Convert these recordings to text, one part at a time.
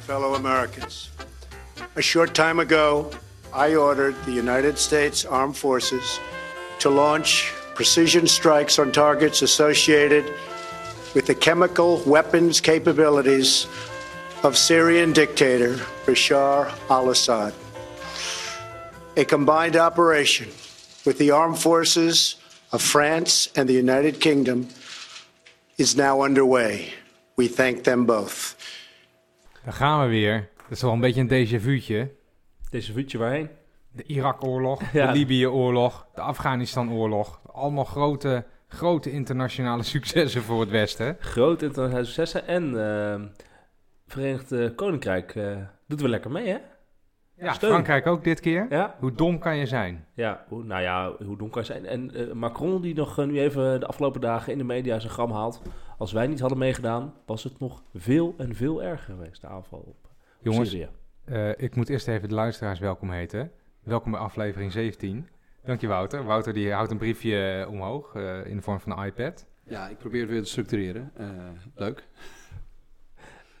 my fellow Americans. A short time ago, I ordered the United States Armed Forces to launch precision strikes on targets associated with the chemical weapons capabilities of Syrian dictator Bashar al Assad. A combined operation with the armed forces of France and the United Kingdom is now underway. We thank them both. Daar gaan we weer. Dat is wel een beetje een déjà vu'tje. Deze vuurtje waarheen? De Irak-oorlog, Ja. de Libië-oorlog, de Afghanistan-oorlog. Allemaal grote, grote internationale successen voor het Westen. Groot internationale successen. En ehm Verenigd eh, Koninkrijk eh, doet wel lekker mee, hè? Ja, Steun. Frankrijk ook dit keer. Ja, Hoe dom kan je zijn? ja hoe, nou ja, hoe donker zijn. En eh, Macron, die nog nu even de afgelopen dagen in de media zijn gram haalt. Als wij niet hadden meegedaan, was het nog veel en veel erger geweest, de aanval op, op Jongens, Syrië. eh, ik moet eerst even de luisteraars welkom heten. Welkom bij aflevering 17. Dank je Wouter. Wouter die houdt een briefje eh, omhoog eh, in de vorm van een iPad. Ja, ik probeer het weer te structureren. Eh, leuk.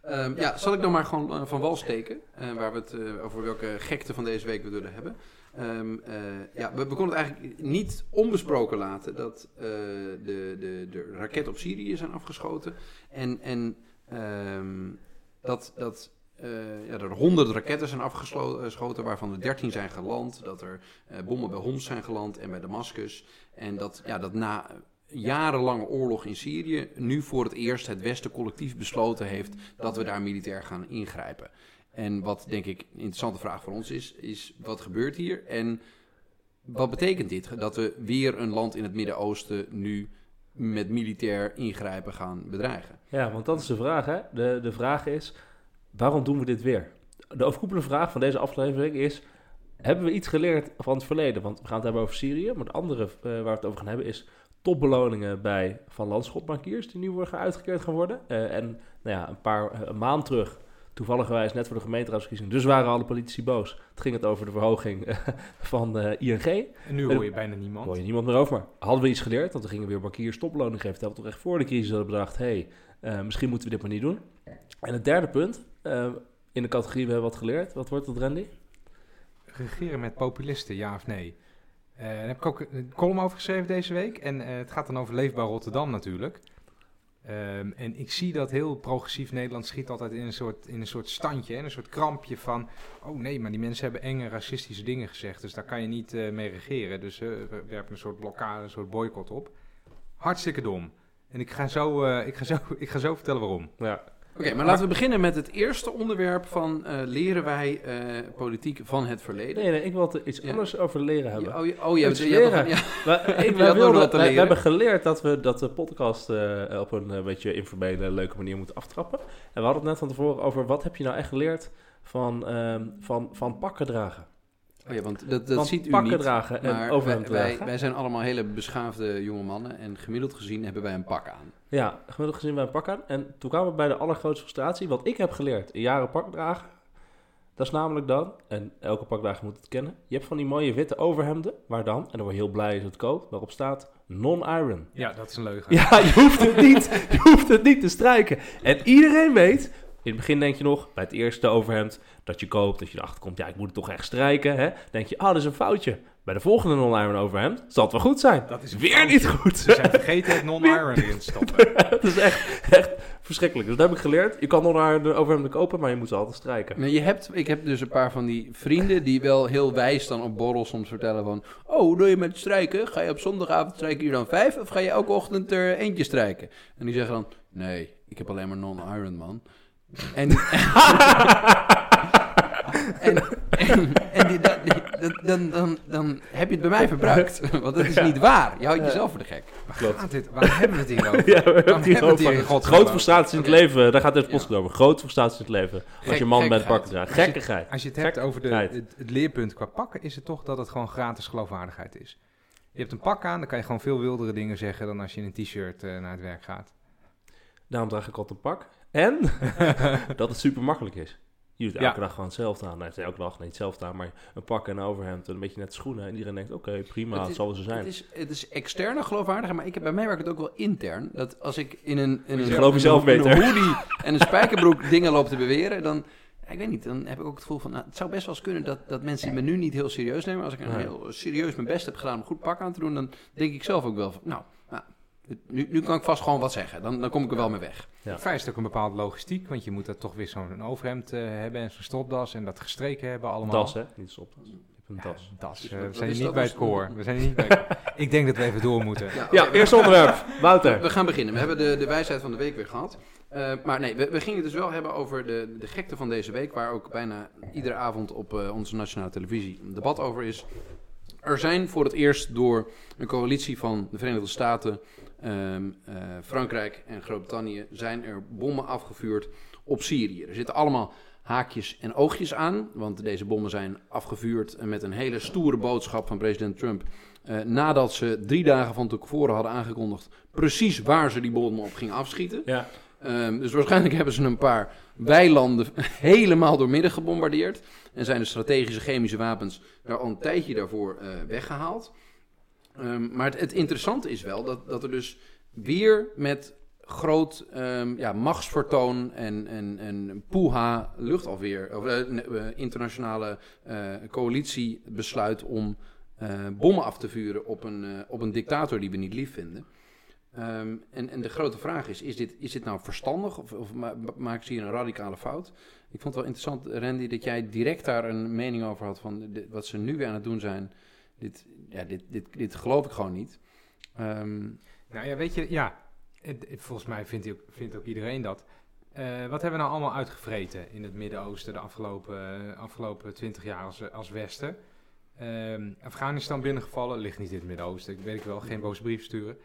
Ehm, ja, zal ik dan maar gewoon van wal steken, waar we het over welke gekte van deze week we willen hebben. Ehm, eh, ja, we, konden het eigenlijk niet onbesproken laten dat eh, de, de, de raketten op Syrië zijn afgeschoten. En, en ehm, dat, dat eh, ja, er honderd raketten zijn afgeschoten, waarvan er dertien zijn geland. Dat er bommen bij Homs zijn geland en bij Damascus. En dat, ja, dat na jarenlange oorlog in Syrië nu voor het eerst het Westen collectief besloten heeft dat we daar militair gaan ingrijpen. En wat denk ik een interessante vraag voor ons is, is wat gebeurt hier en wat betekent dit? Dat we weer een land in het Midden-Oosten nu met militair ingrijpen gaan bedreigen. Ja, want dat is de vraag, hè? De, de vraag is, waarom doen we dit weer? De overkoepelende vraag van deze aflevering is, hebben we iets geleerd van het verleden? Want we gaan het hebben over Syrië, maar het andere eh, waar we het over gaan hebben is topbeloningen bij Van Landschotbankiers, die nu worden uitgekeerd gaan worden. Eh, en nou ja, een paar eh, een maand terug, toevallig net voor de gemeenteraadsverkiezingen, dus waren alle politici boos. Het ging het over de verhoging eh, van eh, ING. En nu hoor je bijna niemand. hoor je niemand meer over. Maar hadden we iets geleerd? Want we gingen weer bankiers topbeloning geven. Terwijl we toch echt voor de crisis hadden bedacht... hé, hey, misschien moeten we dit maar niet doen. En het derde punt, eh, in de categorie we hebben wat geleerd. Wat wordt het, Randy? Regeren met populisten, ja of nee? Eh, daar heb ik ook een column over geschreven deze week. En eh, het gaat dan over Leefbaar Rotterdam natuurlijk. Ehm, en ik zie dat heel progressief Nederland schiet altijd in een soort, in een soort standje, in een soort krampje van... oh nee, maar die mensen hebben enge racistische dingen gezegd, dus daar kan je niet eh, mee regeren. Dus eh, we werpen een soort blokkade, een soort boycott op. Hartstikke dom. En ik ga zo, eh, ik ga zo, ik ga zo vertellen waarom. Ja, Oké, maar laten we beginnen met het eerste onderwerp van eh, leren wij eh, politiek van het verleden. nee, nee, ik wil er iets Ja. anders over leren hebben. Oh, je, oh, je nog- ja. Ik, wij, wij- we hebben geleerd dat we dat de podcast eh, op een beetje informele, leuke manier moeten aftrappen. En we hadden het net van tevoren over wat heb je nou echt geleerd van, ehm, van, van pakken dragen. Oh ja, want dat, dat ziet u pakken niet. dragen en Maar overhemd wij, wij, dragen. wij zijn allemaal hele beschaafde jonge mannen en gemiddeld gezien hebben wij een pak aan. Ja, gemiddeld gezien bij een pak aan. En toen kwamen we bij de allergrootste frustratie. Wat ik heb geleerd in jaren pak dragen. Dat is namelijk dan, en elke pakdrager moet het kennen. Je hebt van die mooie witte overhemden. Waar dan, en dan word je heel blij als het koopt. Waarop staat non-iron. Ja, dat is een leugen. Ja, je hoeft het niet. Je hoeft het niet te strijken. En iedereen weet. In het begin denk je nog, bij het eerste overhemd dat je koopt, dat je erachter komt, ja, ik moet het toch echt strijken. Hè? denk je, ah, dat is een foutje. Bij de volgende non-iron overhemd zal het wel goed zijn. Dat is Weer foutje. niet goed. Ze zijn vergeten het non-iron erin te stoppen. Het is echt, echt verschrikkelijk. Dus dat heb ik geleerd. Je kan non-iron overhemden kopen, maar je moet ze altijd strijken. Maar je hebt, ik heb dus een paar van die vrienden die wel heel wijs dan op borrels soms vertellen van... Oh, doe je met strijken? Ga je op zondagavond strijken uur dan vijf? Of ga je elke ochtend er eentje strijken? En die zeggen dan, nee, ik heb alleen maar non-iron, man. En, en, en, en die, dat- die- dat- dan, dan, dan heb je het bij mij verbruikt. Want dat is niet waar. Je houdt jezelf voor de gek. Waar Klopt. gaat dit? Waar hebben we het hier over? Ja, we hebben het hier het hier in het leven, daar gaat deze Ja. podcast over. Grote frustraties in het leven. Als Gek- je man bent pakken draagt. Gekkigheid. Als je het hebt over de, het, het leerpunt qua pakken, is het toch dat het gewoon gratis geloofwaardigheid is. Je hebt een pak aan, dan kan je gewoon veel wildere dingen zeggen dan als je in een t-shirt eh, naar het werk gaat. Daarom draag ik altijd een pak. En dat het super makkelijk is. Je doet elke Ja. dag gewoon hetzelfde aan. Nee, elke dag niet hetzelfde aan, maar een pak en een overhemd en een beetje net schoenen. En iedereen denkt, oké, prima, Het zal wel zo zijn. Het is, het is externe geloofwaardiger, maar ik heb, bij mij werkt het ook wel intern. Dat als ik in een, in een, geloof jezelf in een beter. hoodie en een spijkerbroek dingen loop te beweren, dan ik weet niet, dan heb ik ook het gevoel van, nou, het zou best wel eens kunnen dat, dat mensen me nu niet heel serieus nemen. Als ik een heel serieus mijn best heb gedaan om een goed pak aan te doen, dan denk ik zelf ook wel van, nou, nu, nu kan ik vast gewoon wat zeggen. Dan, dan kom ik er wel mee weg. Ja. Vereist ook een bepaalde logistiek, want je moet dat toch weer zo'n overhemd eh, hebben en zo'n stropdas en dat gestreken hebben allemaal. Das, hè? Niet stopdas. Je hebt een Ja, das. das. Dus eh, we zijn is niet dat? bij het is- koor. We zijn niet bij het koor. Ik denk dat we even door moeten. Ja, oké, eerste onderwerp. Wouter. We gaan beginnen. We hebben de, de wijsheid van de week weer gehad. Eh, maar nee, we, we gingen het dus wel hebben over de, de gekte van deze week, waar ook bijna iedere avond op eh, onze nationale televisie een debat over is. Er zijn voor het eerst door een coalitie van de Verenigde Staten, ehm, eh, Frankrijk en Groot-Brittannië zijn er bommen afgevuurd op Syrië. Er zitten allemaal haakjes en oogjes aan, want deze bommen zijn afgevuurd met een hele stoere boodschap van president Trump. eh, nadat ze drie dagen van tevoren hadden aangekondigd precies waar ze die bommen op gingen afschieten. Ja. Ehm, dus waarschijnlijk hebben ze een paar weilanden helemaal doormidden gebombardeerd. En zijn de strategische chemische wapens daar al een tijdje daarvoor eh, weggehaald. Ehm, maar het, interessante is wel dat, dat er dus weer met groot ehm, ja, machtsvertoon en, en, en poeha luchtafweer, of eh, internationale eh, coalitie besluit om bommen af te vuren op een, op een dictator die we niet lief vinden. Ehm, en, en de grote vraag is, is dit, is dit nou verstandig of, of ma maken ze hier een radicale fout? Ik vond het wel interessant, Randy, dat jij direct daar een mening over had van wat ze nu weer aan het doen zijn. Dit, ja, dit, dit, dit geloof ik gewoon niet. Ehm, Nou ja, weet je, ja, volgens mij vindt, vindt ook iedereen dat. Eh, wat hebben we nou allemaal uitgevreten in het Midden-Oosten de afgelopen, eh, afgelopen 20 jaar als, als Westen? Ehm, Afghanistan binnengevallen, ligt niet in het Midden-Oosten, ik weet ik wel, geen boze brief sturen.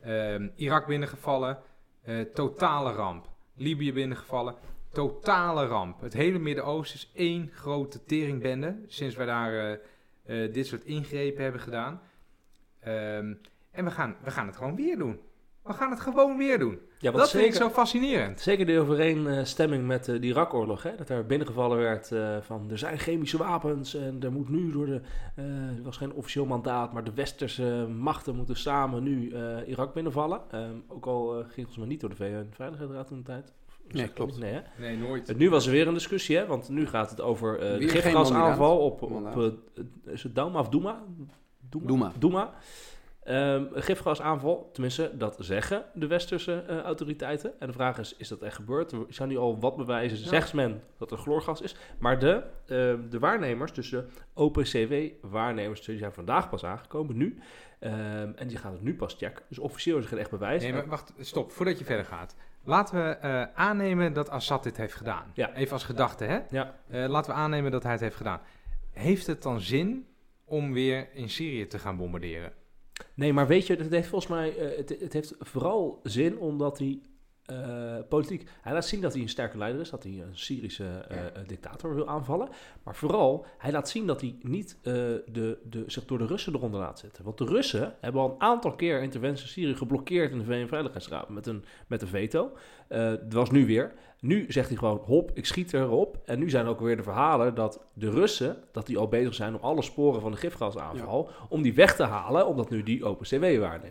Ehm, Irak binnengevallen, eh, totale ramp. Libië binnengevallen, totale ramp. Het hele Midden-Oosten is één grote teringbende, sinds wij daar eh, dit soort ingrepen hebben gedaan. Ehm, en we gaan, we gaan het gewoon weer doen. We gaan het gewoon weer doen. Ja, dat vind ik zo fascinerend. zeker de overeenstemming met eh, de Irak-oorlog. Hè? Dat er binnengevallen werd eh, van er zijn chemische wapens en er moet nu door de... eh er was geen officieel mandaat, maar de westerse machten moeten samen nu Irak binnenvallen. Ehm, ook al ging volgens mij niet door de VN-veiligheidsraad toen de tijd. Nee, klopt. Nee, hè? Nee, nooit. En nu was er weer een discussie, hè? want nu gaat het over eh de gifgasaanval op, op eh, is het Douma of Douma? Douma. Douma. Douma. Ehm, gifgasaanval, tenminste, dat zeggen de westerse eh, autoriteiten. En de vraag is, is dat echt gebeurd? Er zijn nu al wat bewijzen, zegt men dat er chloorgas is. Maar de, ehm, de waarnemers, dus de OPCW-waarnemers, die zijn vandaag pas aangekomen, nu. Ehm, en die gaan het nu pas checken. Dus officieel is er geen echt bewijs. Nee, maar wacht, stop, voordat je verder gaat. Laten we eh, aannemen dat Assad dit heeft gedaan. Ja. Even als gedachte, hè? Ja. Eh, laten we aannemen dat hij het heeft gedaan. Heeft het dan zin om weer in Syrië te gaan bombarderen? Nee, maar weet je, het heeft volgens mij, eh, het, het heeft vooral zin omdat hij eh, politiek, hij laat zien dat hij een sterke leider is, dat hij een Syrische eh, eh, dictator wil aanvallen. Maar vooral, hij laat zien dat hij niet eh, de, de, zich door de Russen eronder laat zetten. Want de Russen hebben al een aantal keer interventies in Syrië geblokkeerd in de VN-veiligheidsraad met een, met een veto. Dat was nu weer. Nu zegt hij gewoon, hop, ik schiet erop. En nu zijn ook weer de verhalen dat de Russen, dat die al bezig zijn om alle sporen van de gifgasaanval, om die weg te halen, omdat nu die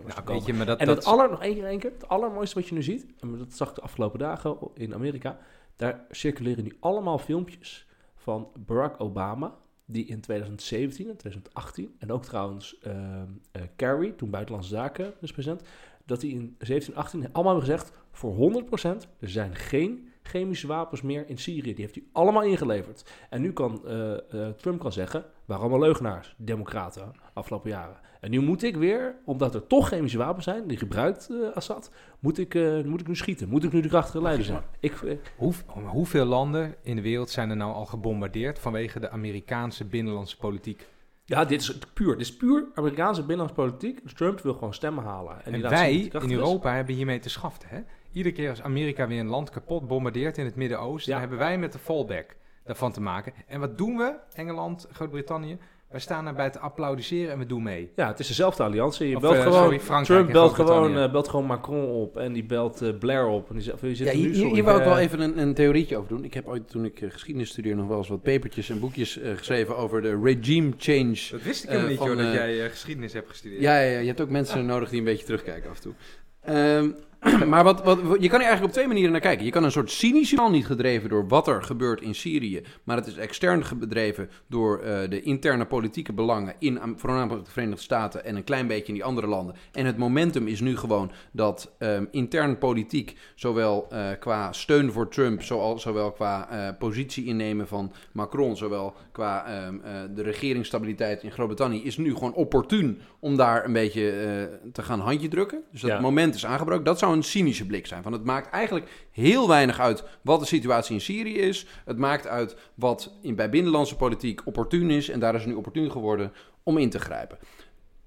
Nou, weet je, maar dat, en dat het aller, nog één keer, één keer, het allermooiste wat je nu ziet, en dat zag ik de afgelopen dagen in Amerika, daar circuleren nu allemaal filmpjes van Barack Obama, die in 2017 en 2018, en ook trouwens eh eh, Kerry, toen Buitenlandse Zaken dus president, dat hij in 17 18 allemaal hebben gezegd, voor 100% er zijn geen chemische wapens meer in Syrië. Die heeft hij allemaal ingeleverd. En nu kan eh, eh, Trump kan zeggen, waren allemaal leugenaars, democraten, afgelopen jaren. En nu moet ik weer, omdat er toch chemische wapens zijn, die gebruikt eh, Assad, moet ik, moet ik nu schieten. Moet ik nu de krachtige leider zijn. Ik, Hoe, hoeveel landen in de wereld zijn er nou al gebombardeerd vanwege de Amerikaanse binnenlandse politiek? ja, dit is puur. Dit is puur Amerikaanse binnenlandse politiek. Dus Trump wil gewoon stemmen halen. En, wij in is. Europa hebben hiermee te schaften. Hè? Iedere keer als Amerika weer een land kapot bombardeert in het Midden-Oosten, Ja. dan hebben wij met de fallback daarvan te maken. En wat doen we, Engeland, Groot-Brittannië? Wij staan erbij te applaudisseren en we doen mee. Ja, het is dezelfde alliantie. Je Of, belt eh, gewoon, sorry, Frankrijk Trump belt gewoon, eh, belt gewoon Macron op en die belt eh, Blair op. En die zegt, je zit Ja, er nu, hier, hier wou ik eh, wel even een, een theorietje over doen. Ik heb ooit, toen ik eh, geschiedenis studeerde, nog wel eens wat papertjes en boekjes eh, geschreven over de regime change. Dat wist ik helemaal niet, joh, dat jij geschiedenis hebt gestudeerd. Ja, ja, ja, je hebt ook mensen nodig die een beetje terugkijken af en toe. Ehm, maar wat, wat, je kan er eigenlijk op twee manieren naar kijken. Je kan een soort cynisch niet gedreven door wat er gebeurt in Syrië. Maar het is extern gedreven door eh, de interne politieke belangen in am- voornamelijk de Verenigde Staten en een klein beetje in die andere landen. En het momentum is nu gewoon dat ehm, intern politiek, zowel eh, qua steun voor Trump, zowel, zowel qua eh, positie innemen van Macron, zowel qua ehm, eh, de regeringsstabiliteit in Groot-Brittannië, is nu gewoon opportun om daar een beetje te gaan handje drukken. Dus dat Ja. moment is aangebroken. Dat zou een cynische blik zijn. Van het maakt eigenlijk heel weinig uit wat de situatie in Syrië is. Het maakt uit wat in, bij binnenlandse politiek opportun is. En daar is nu opportun geworden om in te grijpen.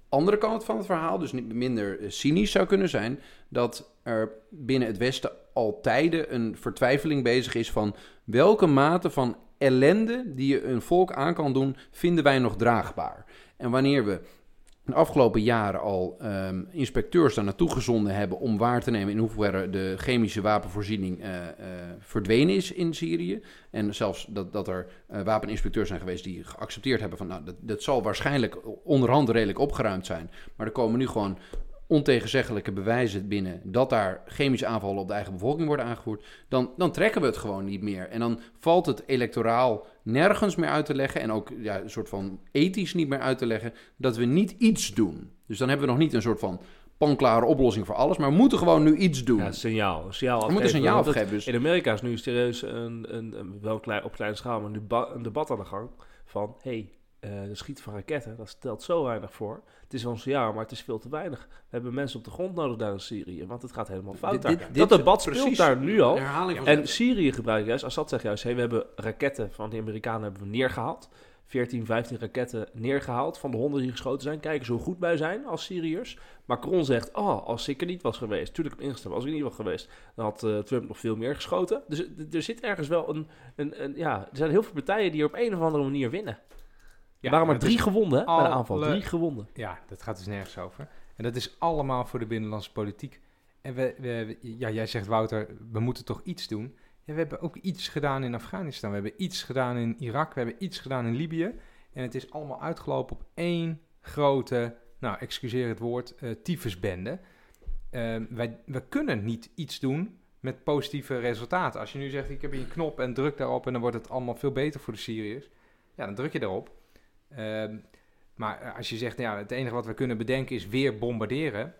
Andere kant van het verhaal, dus niet minder eh, cynisch zou kunnen zijn, dat er binnen het Westen al tijden een vertwijfeling bezig is van welke mate van ellende die je een volk aan kan doen, vinden wij nog draagbaar. En wanneer we de afgelopen jaren al ehm, inspecteurs daar naartoe gezonden hebben om waar te nemen in hoeverre de chemische wapenvoorziening eh, eh, verdwenen is in Syrië. En zelfs dat, dat er eh, wapeninspecteurs zijn geweest die geaccepteerd hebben van nou, dat, dat zal waarschijnlijk onderhand redelijk opgeruimd zijn. Maar er komen nu gewoon ontegenzeggelijke bewijzen binnen dat daar chemische aanvallen op de eigen bevolking worden aangevoerd, dan, dan trekken we het gewoon niet meer. En dan valt het electoraal nergens meer uit te leggen en ook ja, een soort van ethisch niet meer uit te leggen dat we niet iets doen. Dus dan hebben we nog niet een soort van panklare oplossing voor alles, maar we moeten gewoon nu iets doen. Ja, signaal. een signaal we moeten een signaal afgeven. Dus In Amerika is nu serieus een, een, een- wel klein, op kleine schaal, maar een debat aan de gang van... hey, eh, de schieten van raketten, dat stelt zo weinig voor. Het is een signaal, maar het is veel te weinig. We hebben mensen op de grond nodig daar in Syrië, want het gaat helemaal fout daar. dit- dat debat speelt precies. daar nu al. En Syrië gebruikt juist, Assad zegt juist, hey, we hebben raketten van de Amerikanen hebben we neergehaald. 14, 15 raketten neergehaald van de honden die geschoten zijn. Kijk eens hoe goed wij zijn als Syriërs. Macron zegt, oh, als ik er niet was geweest, tuurlijk heb ingestemd, als ik er niet was geweest, dan had eh, Trump nog veel meer geschoten. Dus er- er zit ergens wel een, een, een, ja, er zijn heel veel partijen die op een of andere manier winnen. Ja, er waren maar drie gewonden hè, bij de alle- aanval. Drie gewonnen. Ja, dat gaat dus nergens over. En dat is allemaal voor de binnenlandse politiek. En we, we, ja, jij zegt Wouter, we moeten toch iets doen. Ja, we hebben ook iets gedaan in Afghanistan. We hebben iets gedaan in Irak. We hebben iets gedaan in Libië. En het is allemaal uitgelopen op één grote, nou, excuseer het woord, eh tyfusbende. Ehm, wij, we kunnen niet iets doen met positieve resultaten. Als je nu zegt, ik heb hier een knop en druk daarop en dan wordt het allemaal veel beter voor de Syriërs. Ja, dan druk je daarop. Ehm, maar eh, als je zegt, nou ja, het enige wat we kunnen bedenken is weer bombarderen.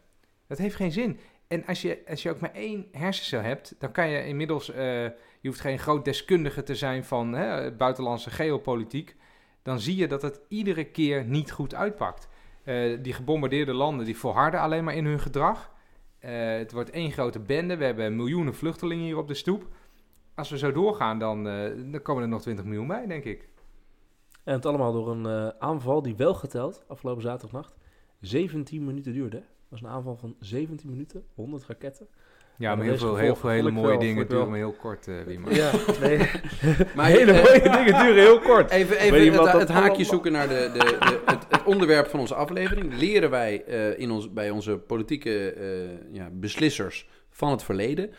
Dat heeft geen zin. En als je, als je ook maar één hersencel hebt, dan kan je inmiddels, eh, je hoeft geen groot deskundige te zijn van hè, buitenlandse geopolitiek. Dan zie je dat het iedere keer niet goed uitpakt. Eh, die gebombardeerde landen die volharden alleen maar in hun gedrag. Het wordt één grote bende. We hebben miljoenen vluchtelingen hier op de stoep. Als we zo doorgaan, dan, dan komen er nog 20 miljoen bij, denk ik. En het allemaal door een eh, aanval die wel geteld, afgelopen zaterdagnacht, 17 minuten duurde. Dat was een aanval van 17 minuten, 100 raketten. Ja, maar heel veel- heel veel hele mooie dingen duren maar heel kort, uh, Wieman. Ja, nee. Maar, hele eh, mooie dingen duren heel kort. Even, even het, het haakje zoeken naar de, de, de, het, het onderwerp van onze aflevering. Leren wij in ons, bij onze politieke ja, beslissers van het verleden?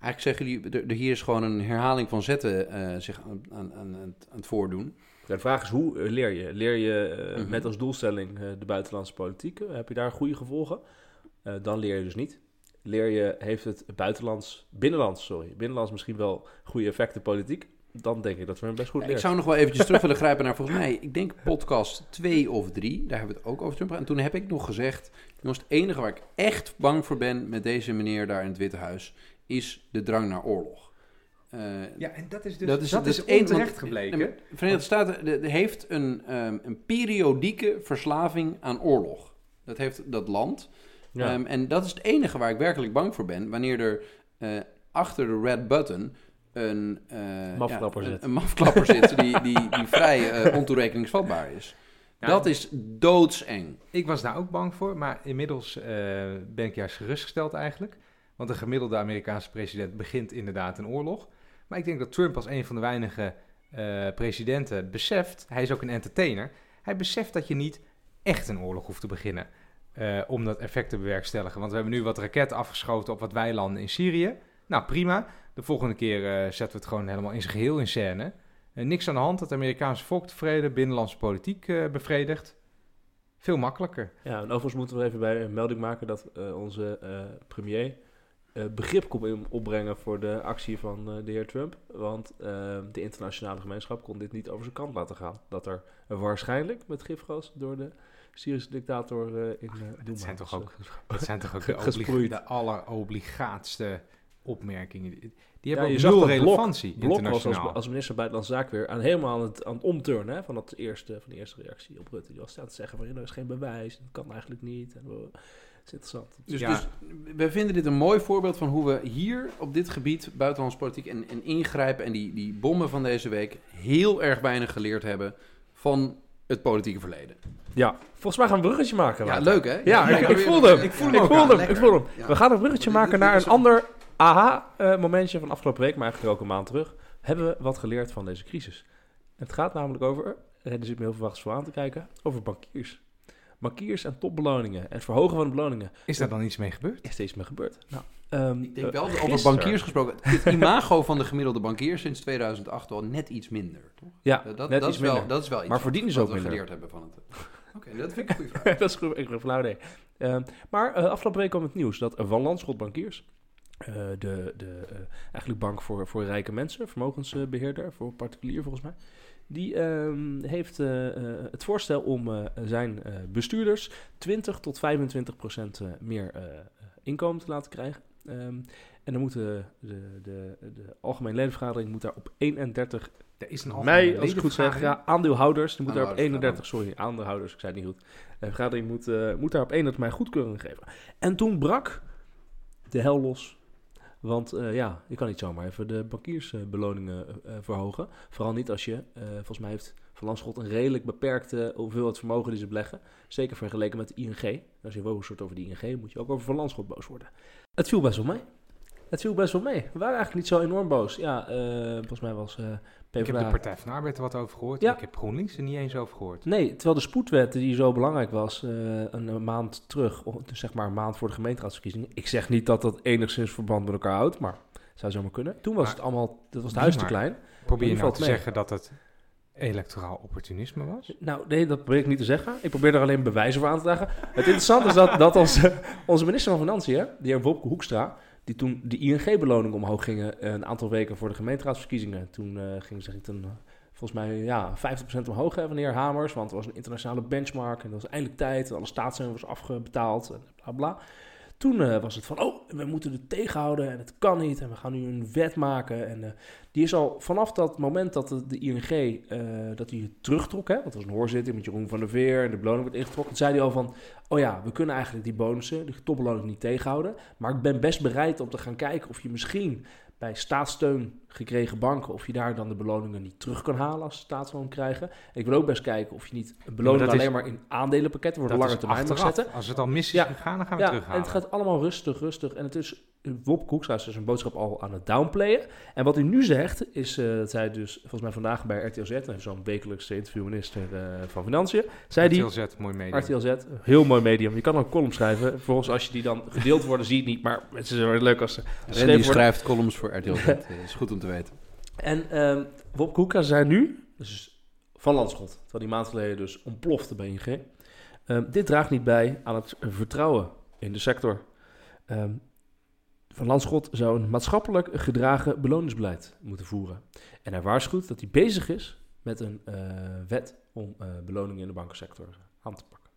Eigenlijk zeggen jullie, er- er hier is gewoon een herhaling van zetten zich aan, aan, aan, aan het voordoen. De vraag is, hoe eh, leer je? Leer je eh, Mhm. met als doelstelling eh, de buitenlandse politiek? Heb je daar goede gevolgen? Dan leer je dus niet. Leer je, heeft het buitenlands, binnenlands, sorry, binnenlands misschien wel goede effecten politiek? Dan denk ik dat we hem best goed Ja, leren. ik zou nog wel eventjes terug willen grijpen naar volgens mij, ik denk podcast 2 of 3. Daar hebben we het ook over Trump. En toen heb ik nog gezegd, jongens, het enige waar ik echt bang voor ben met deze meneer daar in het Witte Huis, is de drang naar oorlog. Eh, Ja, en dat is dus Dat is- dat onterecht want- gebleken. De Verenigde Staten de- de heeft een, ehm, een periodieke verslaving aan oorlog. Dat heeft dat land. Ja. Ehm, en dat is het enige waar ik werkelijk bang voor ben. Wanneer er eh, achter de red button een, eh, Mafklapper ja, een, zit. een mafklapper zit die, die, die vrij eh, ontoerekeningsvatbaar is. Ja, dat is doodseng. Ik was daar ook bang voor, maar inmiddels eh, ben ik juist gerustgesteld eigenlijk. Want de gemiddelde Amerikaanse president begint inderdaad een oorlog. Maar ik denk dat Trump als een van de weinige eh, presidenten beseft, hij is ook een entertainer, hij beseft dat je niet echt een oorlog hoeft te beginnen eh, om dat effect te bewerkstelligen. Want we hebben nu wat raketten afgeschoten op wat weilanden in Syrië. Nou, prima. De volgende keer eh, zetten we het gewoon helemaal in zijn geheel in scène. Niks aan de hand, het Amerikaanse volk tevreden, binnenlandse politiek bevredigd. Veel makkelijker. Ja, en overigens moeten we even bij een melding maken dat onze premier eh, begrip kon opbrengen voor de actie van eh, de heer Trump. Want eh, de internationale gemeenschap kon dit niet over zijn kant laten gaan. Dat er waarschijnlijk met gifgas door de Syrische dictator eh, in Dat zijn toch ook, dat zijn toch ook de, de allerobligaatste opmerkingen. Die Ja, hebben je zag nul dat Blok- relevantie Blok was als, als minister Buitenlandse Zaken weer aan, helemaal aan het, aan het omturnen hè, van, dat eerste, van die eerste reactie op Rutte. Die was aan het zeggen van, ja, er is geen bewijs, dat kan eigenlijk niet. En, is interessant. Dus, Ja. dus we vinden dit een mooi voorbeeld van hoe we hier op dit gebied, buitenlandse politiek en, en ingrijpen en die, die bommen van deze week heel erg weinig geleerd hebben van het politieke verleden. Ja, volgens mij gaan we een bruggetje maken. Ja, leuk hè? Ja, ik, ik voelde hem. Ik voel Ik hem ook. voelde hem. Ik voelde hem. Ja. We gaan een bruggetje maken naar een ander aha-momentje van afgelopen week, maar eigenlijk ook een maand terug. Hebben we wat geleerd van deze crisis? Het gaat namelijk over, en er zit me heel veel voor aan te kijken, over bankiers. Bankiers en topbeloningen en het verhogen van de beloningen. Is daar dan iets mee gebeurd? Is steeds meer gebeurd. Nou, ehm, Ik denk wel, over gisteren- bankiers gesproken, het imago van de gemiddelde bankier sinds 2008 al net iets minder, toch? Ja, Dat, net dat iets is wel, minder. dat is wel iets Maar verdienen ze wat ook we minder? geleerd hebben van het... Oké, dat vind ik een goede vraag. dat is goed, ik ben flauw idee. Ehm, maar eh, afgelopen week kwam het nieuws dat Van Landschot Bankiers, eh, de, de eigenlijk bank voor, voor rijke mensen, vermogensbeheerder, voor particulier volgens mij, die ehm, heeft eh, eh, het voorstel om eh, zijn bestuurders 20 tot 25 procent meer inkomen te laten krijgen. Ehm, en dan moet de, de, de, de algemene ledenvergadering moet daar op 31 Er is een algemene als ik goed zeg, ja, aandeelhouders. Die moeten daar op Aandeelhouders, 31, sorry, aandeelhouders, ik zei het niet goed. De vergadering moet, moet daar op 31 mei goedkeuring geven. En toen brak de hel los. Want eh, ja, je kan niet zomaar even de bankiersbeloningen eh, eh, verhogen. Vooral niet als je, volgens mij heeft Van Landschot een redelijk beperkte hoeveelheid vermogen die ze beleggen. Zeker vergeleken met ING. Als je boos wordt over de ING, moet je ook over Van Landschot boos worden. Het viel best wel mee. Het viel best wel mee. We waren eigenlijk niet zo enorm boos. Ja, eh, volgens mij was eh Ik heb de Partij van de Arbeid er wat over gehoord. Ja. Ik heb GroenLinks er niet eens over gehoord. Nee, terwijl de spoedwet die zo belangrijk was, eh, een, een maand terug, of dus zeg maar een maand voor de gemeenteraadsverkiezingen. Ik zeg niet dat dat enigszins verband met elkaar houdt, maar zou zomaar kunnen. Toen was Maar- het allemaal, dat was het huis te klein. Probeer je nou te mee. zeggen dat het electoraal opportunisme was? Nou, nee, dat probeer ik niet te zeggen. Ik probeer er alleen bewijzen voor aan te dragen. Het interessante is dat, dat onze, onze minister van Financiën, de heer Wopke Hoekstra, die toen de ING-beloning omhoog gingen eh, een aantal weken voor de gemeenteraadsverkiezingen. Toen eh, ging ik toen, eh, volgens mij ja, 50% omhoog de heer Hamers, want er was een internationale benchmark en dat was eindelijk tijd. Alle staatssteun was afbetaald en bla bla. Toen eh, was het van, oh, we moeten het tegenhouden en het kan niet. En we gaan nu een wet maken. En eh, die is al vanaf dat moment dat de, de ING eh, dat die het terugtrok, hè, want er was een hoorzitting met Jeroen van der Veer en de beloning werd ingetrokken, zei hij al van, oh ja, we kunnen eigenlijk die bonussen, die topbeloning niet tegenhouden. Maar ik ben best bereid om te gaan kijken of je misschien bij staatssteun gekregen banken, of je daar dan de beloningen niet terug kan halen als ze staatssteun krijgen. Ik wil ook best kijken of je niet een beloning is- alleen maar in aandelenpakketten voor de lange termijn mag zetten. Als het al mis is Ja. gegaan, dan gaan we Ja, en terughalen. het gaat allemaal rustig, rustig. En het is, Wop Koekstra is dus een boodschap al aan het downplayen. En wat hij nu zegt, is eh, dat hij dus volgens mij vandaag bij RTL Z, en zo'n wekelijkse interviewminister eh, van Financiën, zei die... RTL Z, mooi medium. RTL Z, heel mooi medium. Je kan ook een column schrijven. Volgens als je die dan gedeeld worden, zie je het niet. Maar het is wel leuk als ze worden. schrijft columns voor RTL Z. eh, is goed om te weten. En ehm Wop Koeka zei nu, dus van Landschot, terwijl die maand geleden dus ontplofte bij ING. ehm, dit draagt niet bij aan het vertrouwen in de sector. Ehm, van Landschot zou een maatschappelijk gedragen beloningsbeleid moeten voeren. En hij waarschuwt dat hij bezig is met een eh, wet om eh, beloningen in de bankensector aan te pakken.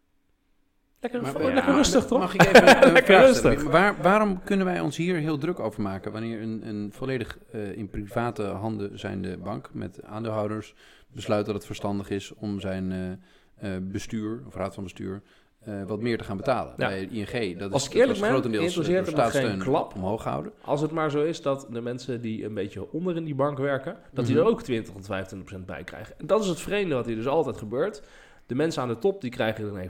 Lekker, Maar- lekker ja, rustig, toch? Mag ik even Lekker rustig. Waar, waarom kunnen wij ons hier heel druk over maken wanneer een, een volledig eh, in private handen zijnde bank met aandeelhouders besluit dat het verstandig is om zijn eh, eh, bestuur of raad van bestuur eh, wat meer te gaan betalen? Ja. Bij ING, dat is, Als dat eerlijk ben, grotendeels eh, door staatssteun klap. omhoog gehouden. Als het maar zo is dat de mensen die een beetje onder in die bank werken, dat die Mhm. er ook 20 tot 25% bij krijgen. En dat is het vreemde wat hier dus altijd gebeurt. De mensen aan de top die krijgen er nee,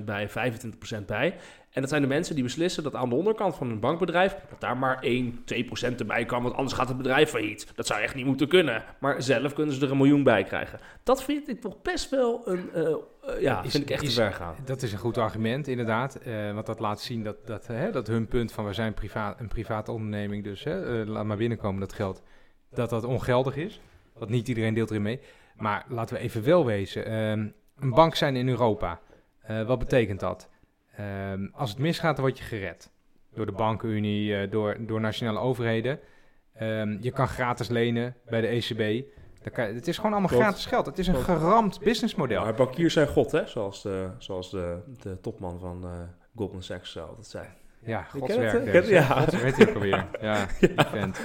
50% bij, 25% bij. En dat zijn de mensen die beslissen dat aan de onderkant van een bankbedrijf... dat daar maar 1, 2% erbij kan, want anders gaat het bedrijf failliet. Dat zou echt niet moeten kunnen. Maar zelf kunnen ze er een miljoen bij krijgen. Dat vind ik toch best wel een... eh, eh, ja, Is- vind ik echt te is- ver gaan. Dat is een goed argument, inderdaad. eh, want dat laat zien dat, dat, hè, dat hun punt van we zijn privaat, een private onderneming, dus hè, laat maar binnenkomen dat geld, dat dat ongeldig is. Want niet iedereen deelt erin mee. Maar laten we even wel wezen. ehm, een bank zijn in Europa. Eh, wat betekent dat? Ehm, als het misgaat, dan word je gered. door de bankenunie, eh, door, door nationale overheden. Ehm, je kan gratis lenen bij de ECB. Kan het is gewoon allemaal Klopt. gratis geld. Het is een geramd businessmodel. Maar bankiers zijn god, hè? Zoals de, zoals de, de topman van eh, Goldman Sachs altijd zei. Ja, godswerk. hè? Ja. Weet je ook alweer. Ja, die vent.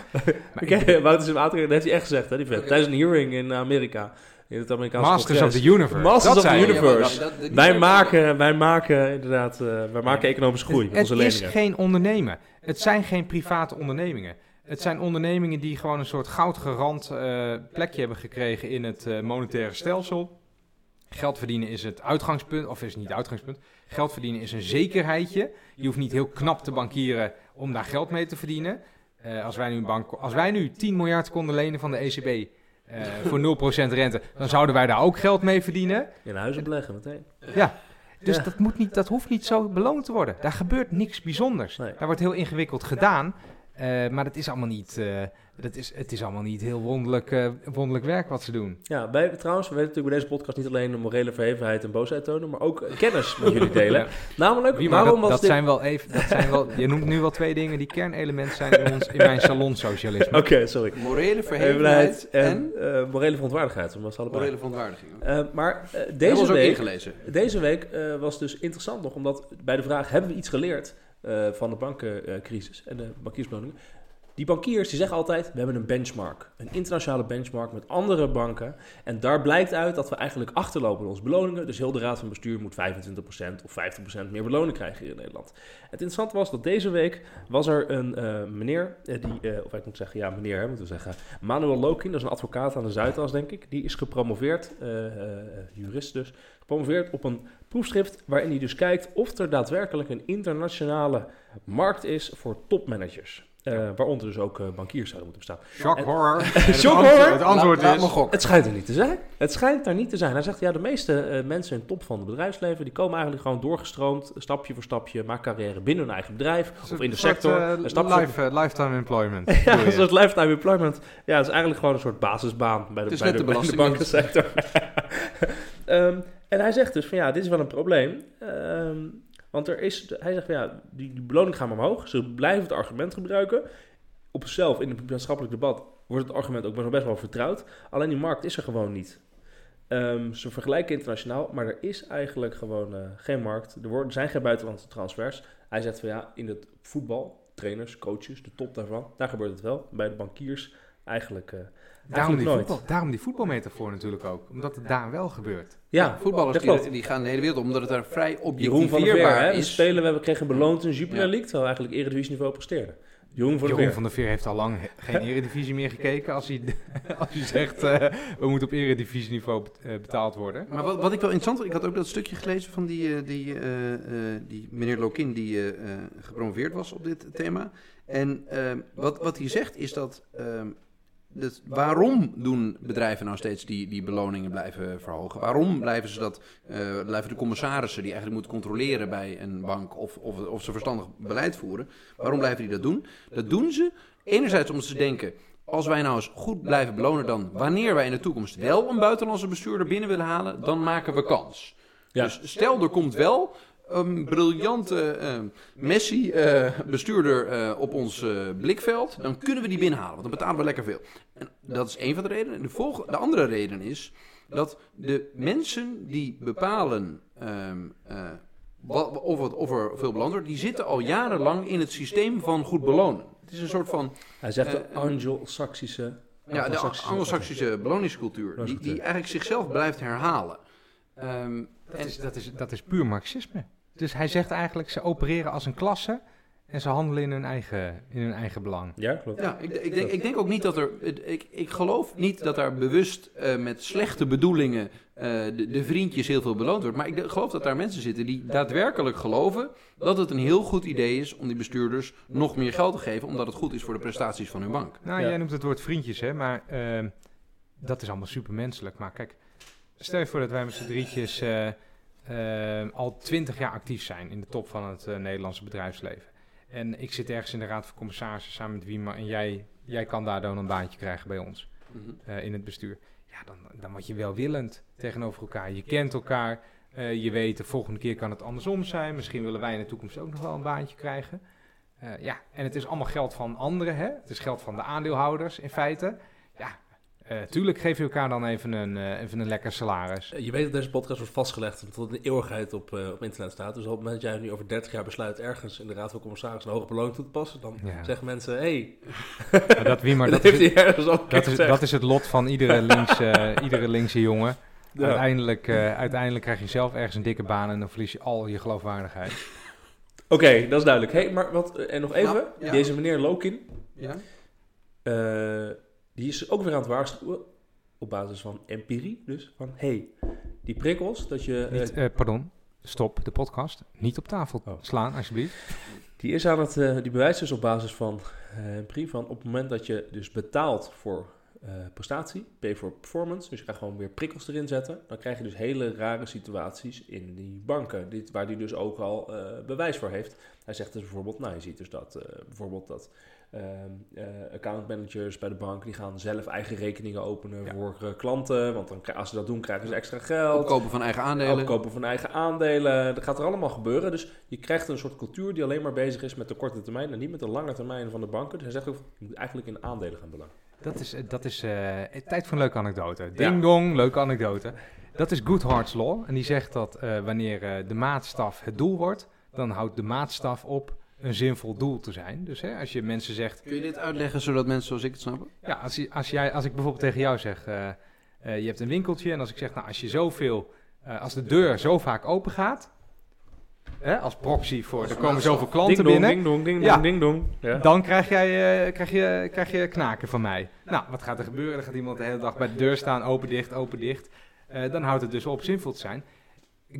Maar Ik ik- Wouter zijn water, dat heeft hij echt gezegd, hè? Die vent. Tijdens een hearing in Amerika. In het Amerikaanse Masters of the Universe. Masters dat of the. Universe. Ja, dat- Wij maken, wij maken inderdaad, eh, wij maken economische groei. Het, onze het is geen ondernemen. Het zijn geen private ondernemingen. Het zijn ondernemingen die gewoon een soort goudgerand eh plekje hebben gekregen in het eh, monetaire stelsel. Geld verdienen is het uitgangspunt, of is niet het uitgangspunt. Geld verdienen is een zekerheidje. Je hoeft niet heel knap te bankieren om daar geld mee te verdienen. Eh, als, wij nu een bank, als wij nu 10 miljard konden lenen van de ECB eh, voor 0% rente, dan zouden wij daar ook geld mee verdienen. In huizen beleggen meteen. Ja. Dus Ja. dat, moet niet, dat hoeft niet zo beloond te worden. Daar gebeurt niks bijzonders. Nee. Daar wordt heel ingewikkeld gedaan. Eh, maar dat is allemaal niet, eh, dat is, het is allemaal niet heel wonderlijk, eh, wonderlijk werk wat ze doen. Ja, wij, trouwens, we weten natuurlijk bij deze podcast niet alleen de morele verhevenheid en boosheid tonen, maar ook kennis met jullie delen. Ja. Namelijk, Wie, waarom dat, was dat dit... zijn wel even, dat zijn wel, je noemt nu wel twee dingen die kernelementen zijn in, ons, in mijn salonsocialisme. Oké, sorry. Morele Verhevenheid en en, eh, morele verontwaardigheid. Dat was allebei. morele verontwaardiging. Eh, maar eh, Deze deze was ook week, ingelezen. deze week eh, was dus interessant nog, omdat bij de vraag, hebben we iets geleerd eh, van de bankencrisis en de bankiersbeloningen? Die bankiers die zeggen altijd, we hebben een benchmark. Een internationale benchmark met andere banken. En daar blijkt uit dat we eigenlijk achterlopen in onze beloningen. Dus heel de raad van bestuur moet 25% of 50% meer beloning krijgen hier in Nederland. Het interessante was dat deze week was er een eh, meneer, eh, die, eh, of ik moet zeggen, ja meneer, hè, moeten we zeggen. Manuel Lokin, dat is een advocaat aan de Zuidas, denk ik. Die is gepromoveerd, jurist dus, gepromoveerd op een proefschrift waarin hij dus kijkt of er daadwerkelijk een internationale markt is voor topmanagers. Eh, waaronder dus ook eh, bankiers zouden moeten bestaan. Shock En- horror. Shock het horror? Het antwoord Laat- is... Het schijnt er niet te zijn. Het schijnt er niet te zijn. Hij zegt, ja, de meeste eh, mensen in top van het bedrijfsleven... die komen eigenlijk gewoon doorgestroomd, stapje voor stapje... maken carrière binnen hun eigen bedrijf of in de soort, sector. een stap voor- life, lifetime employment. Ja, soort lifetime employment. Ja, het is eigenlijk gewoon een soort basisbaan bij de, bij de, de bij de belastingdienst. bankensector. Ehm, en hij zegt dus van ja, dit is wel een probleem. Ehm, want er is, hij zegt ja, die, die beloning gaan omhoog. Ze blijven het argument gebruiken. Op zichzelf, in het maatschappelijk debat, wordt het argument ook best wel, vertrouwd. Alleen die markt is er gewoon niet. Ehm, ze vergelijken internationaal, maar er is eigenlijk gewoon eh, geen markt. Er, worden, zijn geen buitenlandse transfers. Hij zegt van ja, in het voetbal, trainers, coaches, de top daarvan, daar gebeurt het wel. Bij de bankiers eigenlijk, eh Daarom die, voetbal, daarom die voetbalmetafoor natuurlijk ook. Omdat het daar wel gebeurt. Ja, voetballers dat die, klopt. die gaan de hele wereld om, omdat het daar vrij Jeroen van der Veer, objectiveerbaar is. spelen, we hebben- kregen beloond in Jupiler Ja. League, terwijl eigenlijk eredivisieniveau presteerde. Jeroen van der Jeroen Veer. van der Veer heeft al lang geen eredivisie meer gekeken. Als hij, als hij zegt, eh, we moeten op eredivisieniveau eh, betaald worden. Maar wat, wat ik wel interessant vond, ik had ook dat stukje gelezen van die, eh, die, eh, eh, die meneer Lokin die eh, eh, gepromoveerd was op dit thema. En wat, wat hij zegt is dat, dat waarom doen bedrijven nou steeds die, die beloningen blijven verhogen? Waarom blijven ze dat, eh, blijven de commissarissen die eigenlijk moeten controleren bij een bank of, of, of ze verstandig beleid voeren, waarom blijven die dat doen? Dat doen ze enerzijds omdat ze denken, als wij nou eens goed blijven belonen, dan wanneer wij in de toekomst wel een buitenlandse bestuurder binnen willen halen, dan maken we kans. Ja. Dus stel, er komt wel een briljante eh, Messi-bestuurder eh, op ons eh, blikveld, dan kunnen we die binnenhalen, want dan betalen we lekker veel. En dat is één van de redenen. De, volgende, de andere reden is dat de mensen die bepalen ehm, eh, wat, of, het, of er veel beloond wordt, die zitten al jarenlang in het systeem van goed belonen. Het is een soort van Hij zegt de Eh, Anglo-Saxische... ja, de Anglo-Saxische- beloningscultuur, die, die eigenlijk zichzelf blijft herhalen. Ehm, Dat en- is, dat, is, dat is puur marxisme. Dus hij zegt eigenlijk, ze opereren als een klasse en ze handelen in hun eigen, in hun eigen belang. Ja, klopt. Ja, ik, ik, denk, ik denk ook niet dat er. Ik, ik geloof niet dat daar bewust eh, met slechte bedoelingen eh, de, de vriendjes heel veel beloond wordt. Maar ik geloof dat daar mensen zitten die daadwerkelijk geloven dat het een heel goed idee is om die bestuurders nog meer geld te geven, omdat het goed is voor de prestaties van hun bank. Nou, Ja. jij noemt het woord vriendjes, hè, maar ehm, dat is allemaal supermenselijk. Maar kijk, stel je voor dat wij met z'n drietjes eh, ehm, al twintig jaar actief zijn in de top van het eh, Nederlandse bedrijfsleven. En ik zit ergens in de raad van commissarissen samen met Wiema en jij, jij kan daar dan een baantje krijgen bij ons eh, in het bestuur. Ja, dan, dan word je welwillend tegenover elkaar. Je kent elkaar. eh, je weet, de volgende keer kan het andersom zijn. Misschien willen wij in de toekomst ook nog wel een baantje krijgen. Ja, en het is allemaal geld van anderen, hè? Het is geld van de aandeelhouders in feite. Ja, eh, tuurlijk geef je elkaar dan even een, eh, even een lekker salaris. Je weet dat deze podcast wordt vastgelegd en tot een eeuwigheid op, eh, op internet staat. Dus op het moment dat jij nu over 30 jaar besluit ergens in de Raad van Commissarissen een hoge beloning toe te passen, dan Ja. zeggen mensen, hé, hey, dat, wie maar, dat dat, heeft is, hij ergens al dat, is, dat is het lot van iedere linkse, iedere linkse jongen. Ja. Uiteindelijk, eh, uiteindelijk krijg je zelf ergens een dikke baan en dan verlies je al je geloofwaardigheid. Oké, dat is duidelijk. Hey, maar wat, eh, en nog even, Ja, ja. deze meneer Lokin, Ja? Eh, die is ook weer aan het waarschuwen, op basis van empirie, dus van, hey, die prikkels, dat je... eh, Niet, eh, pardon, stop de podcast. Niet op tafel Oh. slaan, alsjeblieft. Die is aan het, eh, die bewijst dus op basis van eh brief van op het moment dat je dus betaalt voor eh, prestatie, pay for performance, dus je gaat gewoon weer prikkels erin zetten, dan krijg je dus hele rare situaties in die banken, dit, waar die dus ook al eh, bewijs voor heeft. Hij zegt dus bijvoorbeeld, nou je ziet dus dat eh, bijvoorbeeld dat ehm, eh, account managers bij de bank, die gaan zelf eigen rekeningen openen Ja. voor eh, klanten, want dan, als ze dat doen krijgen ze extra geld. Opkopen van eigen aandelen. Opkopen van eigen aandelen. Dat gaat er allemaal gebeuren. Dus je krijgt een soort cultuur die alleen maar bezig is met de korte termijn en niet met de lange termijn van de banken. Dus hij zegt ook, je moet eigenlijk in aandelen gaan belangen. Dat is, eh, dat is tijd voor een leuke anekdote. Ja. Ding dong, leuke anekdote. Dat is Goodhart's Law. En die zegt dat wanneer de maatstaf het doel wordt, dan houdt de maatstaf op een zinvol doel te zijn. Dus hè, als je mensen zegt, Kun je dit uitleggen zodat mensen zoals ik het snappen? ja, als, je, als, jij, als ik bijvoorbeeld tegen jou zeg, eh, eh, je hebt een winkeltje en als ik zeg, nou als je zoveel, eh, als de deur zo vaak open gaat, hè, als proxy voor, er komen zoveel klanten ding dong, binnen, ding dong, ding Ja. dong, ding dong. Ja. dan krijg, jij, eh, krijg, je, krijg je knaken van mij. Nou, wat gaat er gebeuren? Dan gaat iemand de hele dag bij de deur staan, open, dicht, open, dicht. Eh, dan houdt het dus op zinvol te zijn.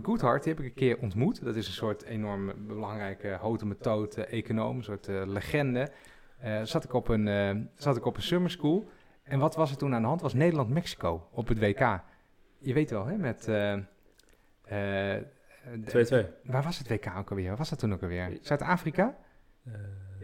Goodhart die heb ik een keer ontmoet. Dat is een soort enorm belangrijke houten methode econoom, een soort eh, legende. Eh, zat, ik op een, eh, zat ik op een summer school. En wat was er toen aan de hand? Was Nederland-Mexico op het WK. Je weet wel, hè, met... eh, eh, de- 2-2. waar was het WK ook alweer? Waar was dat toen ook alweer? Zuid-Afrika? Eh,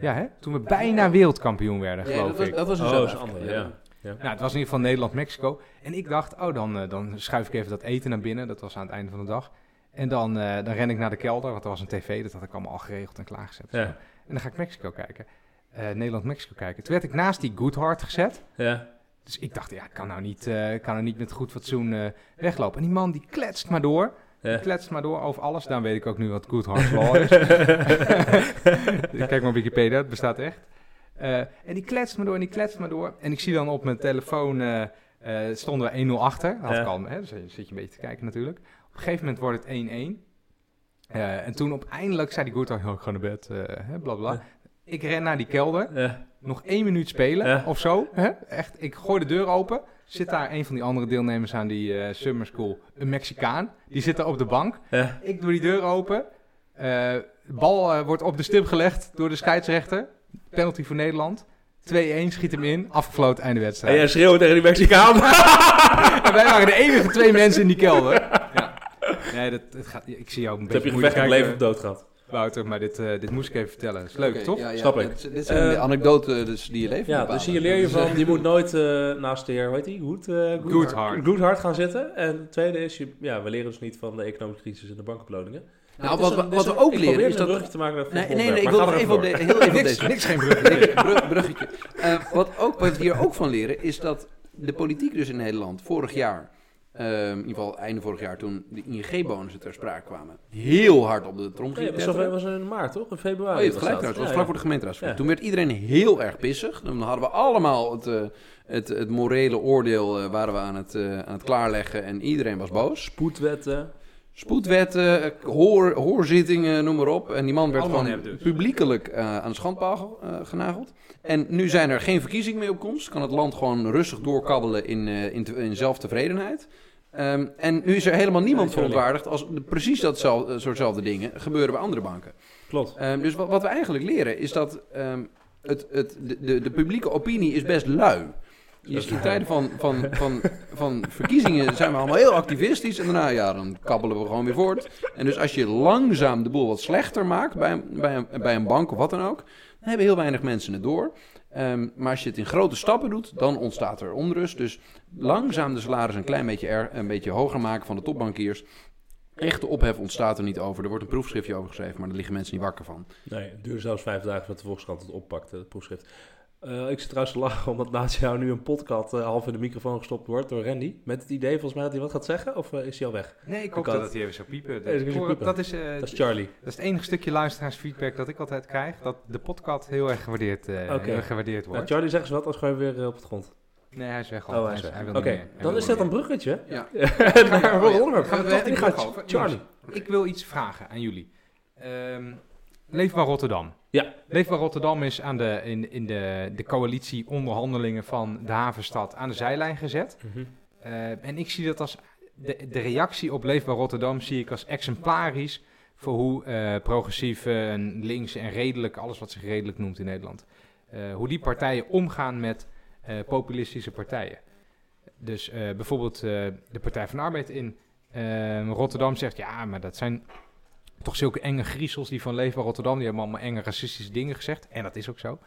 Ja, hè? Toen we bijna wereldkampioen werden, Ja, geloof dat was, ik. dat was een Oh, andere, ja. Nou, het was in ieder geval Nederland-Mexico. En ik dacht, oh, dan, eh, dan schuif ik even dat eten naar binnen. Dat was aan het einde van de dag. En dan, eh, dan ren ik naar de kelder, want er was een tv. Dat had ik allemaal al geregeld en klaargezet. Ja. En dan ga ik Mexico kijken. Eh, Nederland-Mexico kijken. Toen werd ik naast die Goodhart gezet. Ja. Dus ik dacht, ja, ik kan nou niet, kan nou niet met goed fatsoen weglopen. En die man die kletst maar door. Die Ja. kletst maar door over alles. Dan weet ik ook nu wat Goodhart's Law is. Kijk maar op Wikipedia, het bestaat echt. Eh, en die kletst me door en die kletst me door. En ik zie dan op mijn telefoon, eh, eh, stonden we 1-0 achter. Had Ja. ik al, hè, dus dan zit je een beetje te kijken natuurlijk. Op een gegeven moment wordt het 1-1. Eh, en toen op eindelijk zei die oh, ik ga naar bed, hè, bla bla. Ja. Ik ren naar die kelder, nog één minuut spelen of zo. Hè? Echt, ik gooi de deur open. Zit daar een van die andere deelnemers aan die summer school, een Mexicaan. Die zit daar op de bank. Ik doe die deur open. De bal wordt op de stip gelegd door de scheidsrechter. Penalty voor Nederland. 2-1, schiet hem in. Afgefloten, einde En wedstrijd. jij schreeuwt tegen die Mexicaan. En wij waren de enige twee mensen in die kelder. Ja. Nee, dat, dat gaat, ik zie jou een Dat heb beetje je gevecht leven of dood gehad. Wouter. Maar dit, eh, dit moest ik even vertellen. Is leuk, toch? ja, ja, Snap ik. Dit, dit zijn de Eh, anekdoten dus die je leven Ja, bepalen. dus hier leer je Dus, van, eh, je moet nooit eh, naast de heer, hoe heet die? Goed, eh Goodhart. Goodhart gaan zitten. En het tweede is, je, ja, we leren dus niet van de economische crisis en de bankenbeloningen. Nou, wat een- wat we een- ook ik leren is een dat- bruggetje te maken naar het Nee, nee, nee, ik wil nog even op de, heel even op Niks, deze. niks geen bruggetje. Brug- bruggetje. Eh, wat, ook, wat we hier ook van leren is dat de politiek dus in Nederland vorig jaar, eh, in ieder geval einde vorig jaar toen de ING-bonussen ter sprake kwamen, heel hard op de trom Nee, ging dat was, in maart, toch? In februari. Oh, je hebt gelijk dat. trouwens. Was vlak voor de gemeenteraadsverkiezing. Ja. Toen werd iedereen heel erg pissig. Dan hadden we allemaal het, eh, het, het morele oordeel eh, waren we aan het, eh, aan het klaarleggen en iedereen was boos. Spoedwetten. Spoedwetten, hoor, hoorzittingen, noem maar op. En die man werd Allemaal gewoon dus. publiekelijk eh, aan de schandpaal eh, genageld. En nu zijn er geen verkiezingen meer op komst. Kan het land gewoon rustig doorkabbelen in, eh, in, te- in zelftevredenheid. Ehm, en nu is er helemaal niemand Nee, verontwaardigd als precies datzelfde, soortzelfde dingen gebeuren bij andere banken. Klopt. Ehm, dus wat, wat we eigenlijk leren is dat ehm, het, het, de, de, de publieke opinie is best lui. Je ziet in tijden van, van, van, van verkiezingen zijn we allemaal heel activistisch. En daarna, ja, dan kabbelen we gewoon weer voort. En dus als je langzaam de boel wat slechter maakt bij, een- bij, een, bij een bank of wat dan ook, dan hebben heel weinig mensen het door. Ehm, maar als je het in grote stappen doet, dan ontstaat er onrust. Dus langzaam de salaris een klein beetje, er, een beetje hoger maken van de topbankiers. Echte ophef ontstaat er niet over. Er wordt een proefschriftje over geschreven, maar daar liggen mensen niet wakker van. Nee, het duurde zelfs vijf dagen voordat de Volkskrant het oppakte, het proefschrift. Eh, ik zit trouwens te lachen omdat naast jou nu een podcast eh, half in de microfoon gestopt wordt door Randy. Met het idee volgens mij dat hij wat gaat zeggen, of eh, is hij al weg? Nee, ik hoop dat het. hij even zou piepen. Dat, dat hoor- piepen. dat is, Dat is Charlie. dat is het enige stukje luisteraarsfeedback dat ik altijd krijg. Dat de podcast heel erg gewaardeerd, heel erg gewaardeerd Nou, wordt. Charlie, zeg eens wat, als gewoon weer op het grond. nee, hij is weg al. Oh, hij is weg. Oké, dan is dat een bruggetje Ja. Gaan we Ik brug Charlie. Ik wil iets vragen aan jullie. Ehm, Leefbaar Rotterdam. Ja. Leefbaar Rotterdam is aan de, in, in de, de coalitieonderhandelingen van de havenstad aan de zijlijn gezet. Mhm. Eh, en ik zie dat als de, de reactie op Leefbaar Rotterdam zie ik als exemplarisch voor hoe eh, progressief en links en redelijk, alles wat zich redelijk noemt in Nederland, eh, hoe die partijen omgaan met populistische partijen. Dus bijvoorbeeld de Partij van de Arbeid in Rotterdam zegt, ja, maar dat zijn toch zulke enge griezels die van Leefbaar Rotterdam, die hebben allemaal enge racistische dingen gezegd. En dat is ook zo.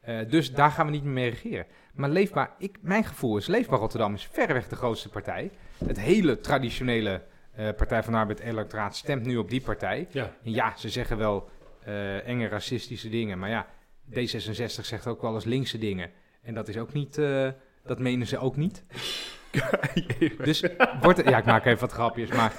Eh, dus daar gaan we niet meer mee regeren. Maar Leefbaar, ik, mijn gevoel is, Leefbaar Rotterdam is verreweg de grootste partij. Het hele traditionele eh, Partij van de Arbeid electoraat stemt nu op die partij. Ja. En ja, ze zeggen wel eh, enge racistische dingen, maar ja, D66 zegt ook wel eens linkse dingen. En dat is ook niet, dat menen ze ook niet. Dus wordt het, ja, ik maak even wat grapjes, maar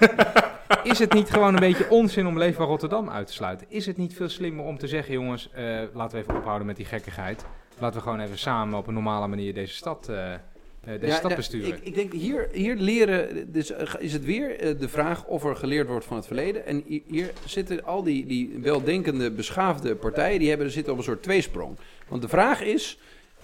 is het niet gewoon een beetje onzin om Leefbaar Rotterdam uit te sluiten? Is het niet veel slimmer om te zeggen, jongens, eh, laten we even ophouden met die gekkigheid. Laten we gewoon even samen op een normale manier deze stad, eh, eh, deze Ja, stad ja, besturen. Ik, ik denk hier, hier leren, dus is het weer de vraag of er geleerd wordt van het verleden. En hi- hier zitten al die, die weldenkende, beschaafde partijen, die hebben, zitten op een soort tweesprong. Want de vraag is,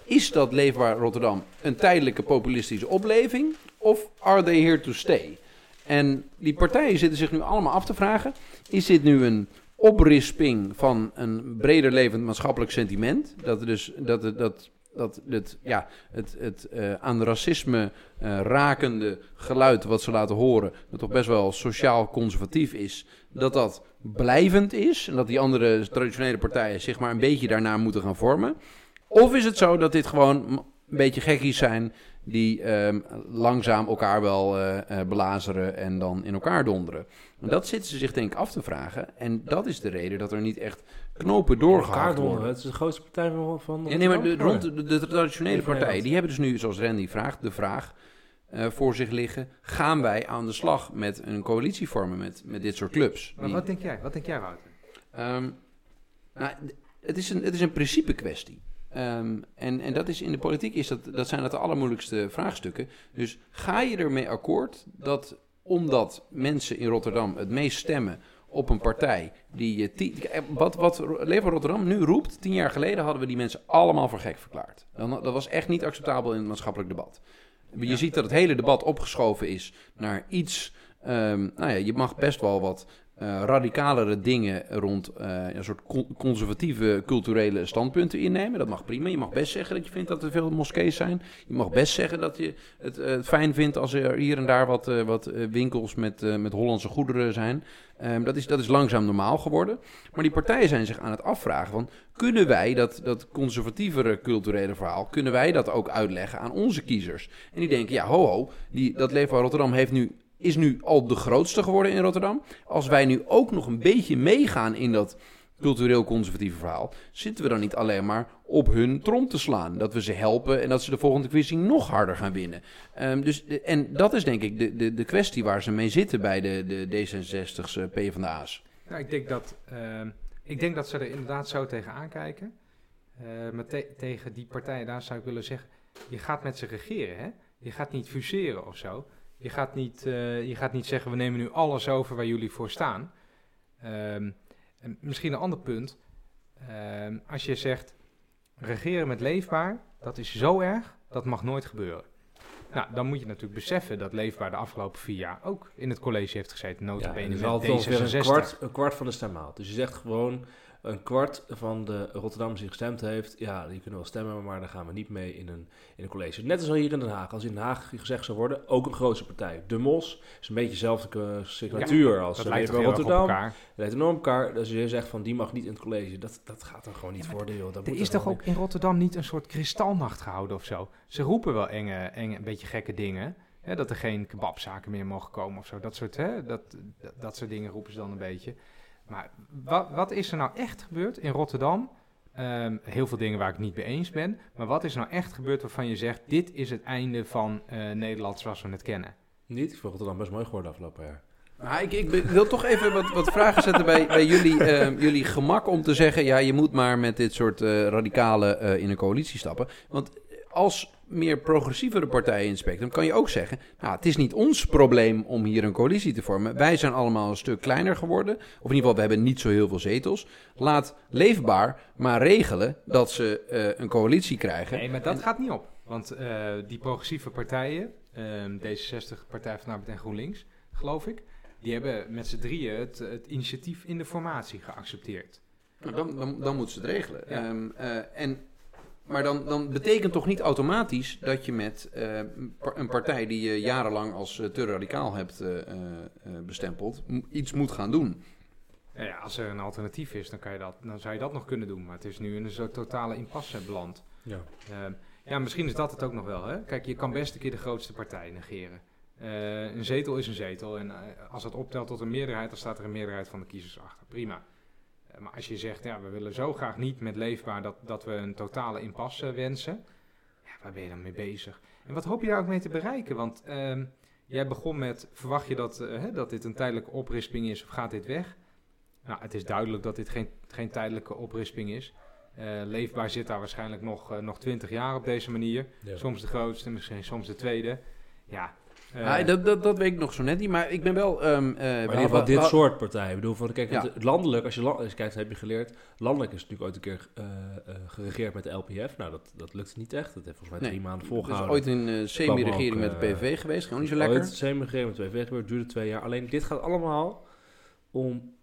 is dat Leefbaar Rotterdam een tijdelijke populistische opleving? Of are they here to stay? En die partijen zitten zich nu allemaal af te vragen, is dit nu een oprisping van een breder levend maatschappelijk sentiment? Dat, dus, dat, het- dat, dat het, ja, het, het eh, aan racisme eh, rakende geluid wat ze laten horen, dat toch best wel sociaal conservatief is, dat dat blijvend is en dat die andere traditionele partijen zich maar een beetje daarna moeten gaan vormen? Of is het zo dat dit gewoon een beetje gekkies zijn die ehm, langzaam elkaar wel eh, eh, belazeren en dan in elkaar donderen? En dat zitten ze zich denk ik af te vragen. En dat is de reden dat er niet echt knopen doorgehakt Elkaar worden. donderen. Het is de grootste partij van... van Ja, nee, maar de, rond de, de traditionele partijen, die hebben dus nu, zoals Randy vraagt, de vraag eh, voor zich liggen. Gaan wij aan de slag met een coalitie vormen met, met dit soort clubs? maar Die- wat denk jij? Wat denk jij, Wouter? Ehm, nou, het, is een, het is een principe kwestie. Ehm, en, en dat is in de politiek is dat, dat zijn dat de allermoeilijkste vraagstukken. Dus ga je ermee akkoord dat omdat mensen in Rotterdam het meest stemmen op een partij die je ti- eh, wat, wat Leefbaar Rotterdam nu roept, tien jaar geleden hadden we die mensen allemaal voor gek verklaard. Dan, dat was echt niet acceptabel in het maatschappelijk debat. Je ziet dat het hele debat opgeschoven is naar iets. ehm, nou ja, je mag best wel wat eh, radicalere dingen rond eh, een soort con- conservatieve culturele standpunten innemen. Dat mag prima. Je mag best zeggen dat je vindt dat er veel moskees zijn. Je mag best zeggen dat je het eh, fijn vindt als er hier en daar wat, eh, wat eh, winkels met, eh, met Hollandse goederen zijn. Ehm, dat, is, dat is langzaam normaal geworden. Maar die partijen zijn zich aan het afvragen van... kunnen wij dat, dat conservatievere culturele verhaal... kunnen wij dat ook uitleggen aan onze kiezers? En die denken, ja ho ho, die, dat Leefbaar Rotterdam heeft nu is nu al de grootste geworden in Rotterdam. Als wij nu ook nog een beetje meegaan in dat cultureel conservatieve verhaal, zitten we dan niet alleen maar op hun trom te slaan. Dat we ze helpen en dat ze de volgende verkiezing nog harder gaan winnen. Ehm, dus, en dat is denk ik de, de, de kwestie waar ze mee zitten bij de, de D66's, eh, PvdA's. Nou, ik denk dat, ehm, ik denk dat ze er inderdaad zo tegenaan kijken. Eh, maar te- tegen die partijen daar zou ik willen zeggen, je gaat met ze regeren, hè? Je gaat niet fuseren of zo. Je gaat niet, eh, je gaat niet zeggen, we nemen nu alles over waar jullie voor staan. Ehm, en misschien een ander punt. Ehm, als je zegt, regeren met leefbaar, dat is zo erg, dat mag nooit gebeuren. Nou, dan moet je natuurlijk beseffen dat Leefbaar de afgelopen vier jaar ook in het college heeft gezeten, nota en bene dus met altijd ongeveer D66. een kwart, een kwart van de stem haalt. Dus je zegt gewoon een kwart van de Rotterdammers die gestemd heeft. Ja, die kunnen wel stemmen, maar daar gaan we niet mee in een, in een college. Net als hier in Den Haag. Als in Den Haag gezegd zou worden, ook een grootste partij. De Mos is een beetje dezelfde signatuur als Dat eh, lijkt heel op Rotterdam. elkaar. Het lijkt enorm op elkaar. Dus je zegt van, die mag niet in het college. Dat, dat gaat dan gewoon niet Ja, worden, joh. Dat Er moet is toch ook in Rotterdam niet een soort kristalnacht gehouden of zo? Ze roepen wel enge, enge een beetje gekke dingen. Hè, dat er geen kebabzaken meer mogen komen of zo. Dat soort, hè, dat, dat, dat soort dingen roepen ze dan een beetje. Maar wat, wat is er nou echt gebeurd in Rotterdam? Ehm, heel veel dingen waar ik niet mee eens ben. Maar wat is nou echt gebeurd waarvan je zegt: dit is het einde van eh, Nederland zoals we het kennen? Niet? Ik vond Rotterdam best mooi geworden afgelopen jaar. Maar ik, ik wil toch even wat, wat vragen zetten bij, bij jullie, eh, jullie gemak om te zeggen... ja, je moet maar met dit soort eh, radicale eh, in een coalitie stappen. Want als meer progressievere partijen in het spectrum... kan je ook zeggen, nou, het is niet ons probleem om hier een coalitie te vormen. Wij zijn allemaal een stuk kleiner geworden. Of in ieder geval, we hebben niet zo heel veel zetels. Laat Leefbaar maar regelen dat ze eh, een coalitie krijgen. Nee, maar dat gaat niet op. Want eh, die progressieve partijen, ehm, D66, Partij van Arbeid en GroenLinks, geloof ik, die hebben met z'n drieën het, het initiatief in de formatie geaccepteerd. Nou, dan, dan, dan moeten ze het regelen. Ja. Ehm, eh, en, maar dan, dan betekent toch niet automatisch dat je met eh, een par- een partij die je jarenlang als eh, te radicaal hebt eh, eh, eh, bestempeld, iets moet gaan doen. Nou ja, als er een alternatief is, dan, kan je dat, dan zou je dat nog kunnen doen. Maar het is nu in een soort totale impasse beland. Ja. Ehm, ja, misschien is dat het ook nog wel. Hè? Kijk, je kan best een keer de grootste partij negeren. Eh, een zetel is een zetel. En als dat optelt tot een meerderheid, dan staat er een meerderheid van de kiezers achter. Prima. Eh, maar als je zegt, ja, we willen zo graag niet met leefbaar dat, dat we een totale impasse wensen. Ja, waar ben je dan mee bezig? En wat hoop je daar ook mee te bereiken? Want ehm, jij begon met, verwacht je dat, eh, hè, dat dit een tijdelijke oprisping is of gaat dit weg? Nou, het is duidelijk dat dit geen, geen tijdelijke oprisping is. Eh, leefbaar zit daar waarschijnlijk nog, eh, nog 20 jaar op deze manier. Ja. Soms de grootste, misschien soms de tweede. Ja. Eh, Ah, dat, dat, dat weet ik nog zo net niet, maar ik ben wel... ehm, eh, Maar in ieder geval dit soort partijen. Ik bedoel, van, kijk, Ja. het- landelijk, als je, la- als je kijkt, heb je geleerd. Landelijk is natuurlijk ooit een keer eh, eh, geregeerd met de LPF. Nou, dat, dat lukt niet echt. Dat heeft volgens mij Nee. drie maanden Er is volgehouden. ooit een semi-regering met de PVV geweest, gewoon niet zo lekker. Ooit semi-regering met PVV gebeurd, duurde twee jaar. Alleen dit gaat allemaal om...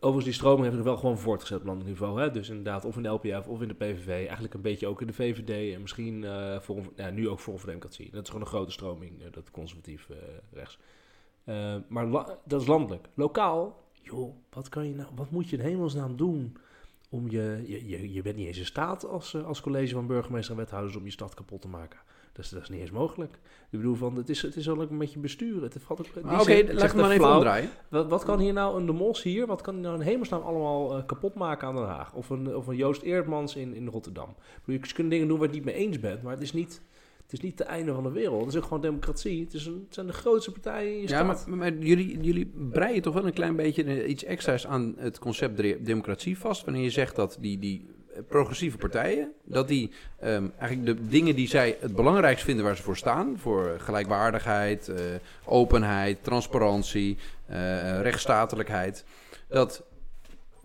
Overigens, die stroming heeft zich wel gewoon voortgezet op landelijk niveau. Hè? Dus inderdaad, of in de LPF of in de PVV. Eigenlijk een beetje ook in de VVD. En misschien eh voor, ja, nu ook voor voor Democratie. Dat is gewoon een grote stroming, eh, dat conservatief eh, rechts. Maar dat is landelijk. Lokaal, joh, wat, kan je nou, wat moet je in hemelsnaam doen? Om je, je, je, je bent niet eens in staat als, als college van burgemeester en wethouders om je stad kapot te maken. Dat is, dat is niet eens mogelijk. Ik bedoel, van, het, is, het is ook een beetje besturen. Het valt ook, die Ah, Oké, ik laat ik maar even omdraaien. Wat, wat kan hier nou een De Mos hier, wat kan nou in hemelsnaam allemaal eh, kapot maken aan Den Haag? Of een, of een Joost Eerdmans in, in Rotterdam. Ik bedoel, je kunt dingen doen waar je het niet mee eens bent, maar het is niet, het is niet het einde van de wereld. Het is ook gewoon democratie. Het, is een, het zijn de grootste partijen in je Ja, stad. maar, maar jullie, jullie breien toch wel een klein beetje iets extra's aan het concept de- democratie vast. Wanneer je zegt dat die, die progressieve partijen, dat die ehm, eigenlijk de dingen die zij het belangrijkst vinden waar ze voor staan, voor gelijkwaardigheid, eh, openheid, transparantie, eh, rechtsstatelijkheid, dat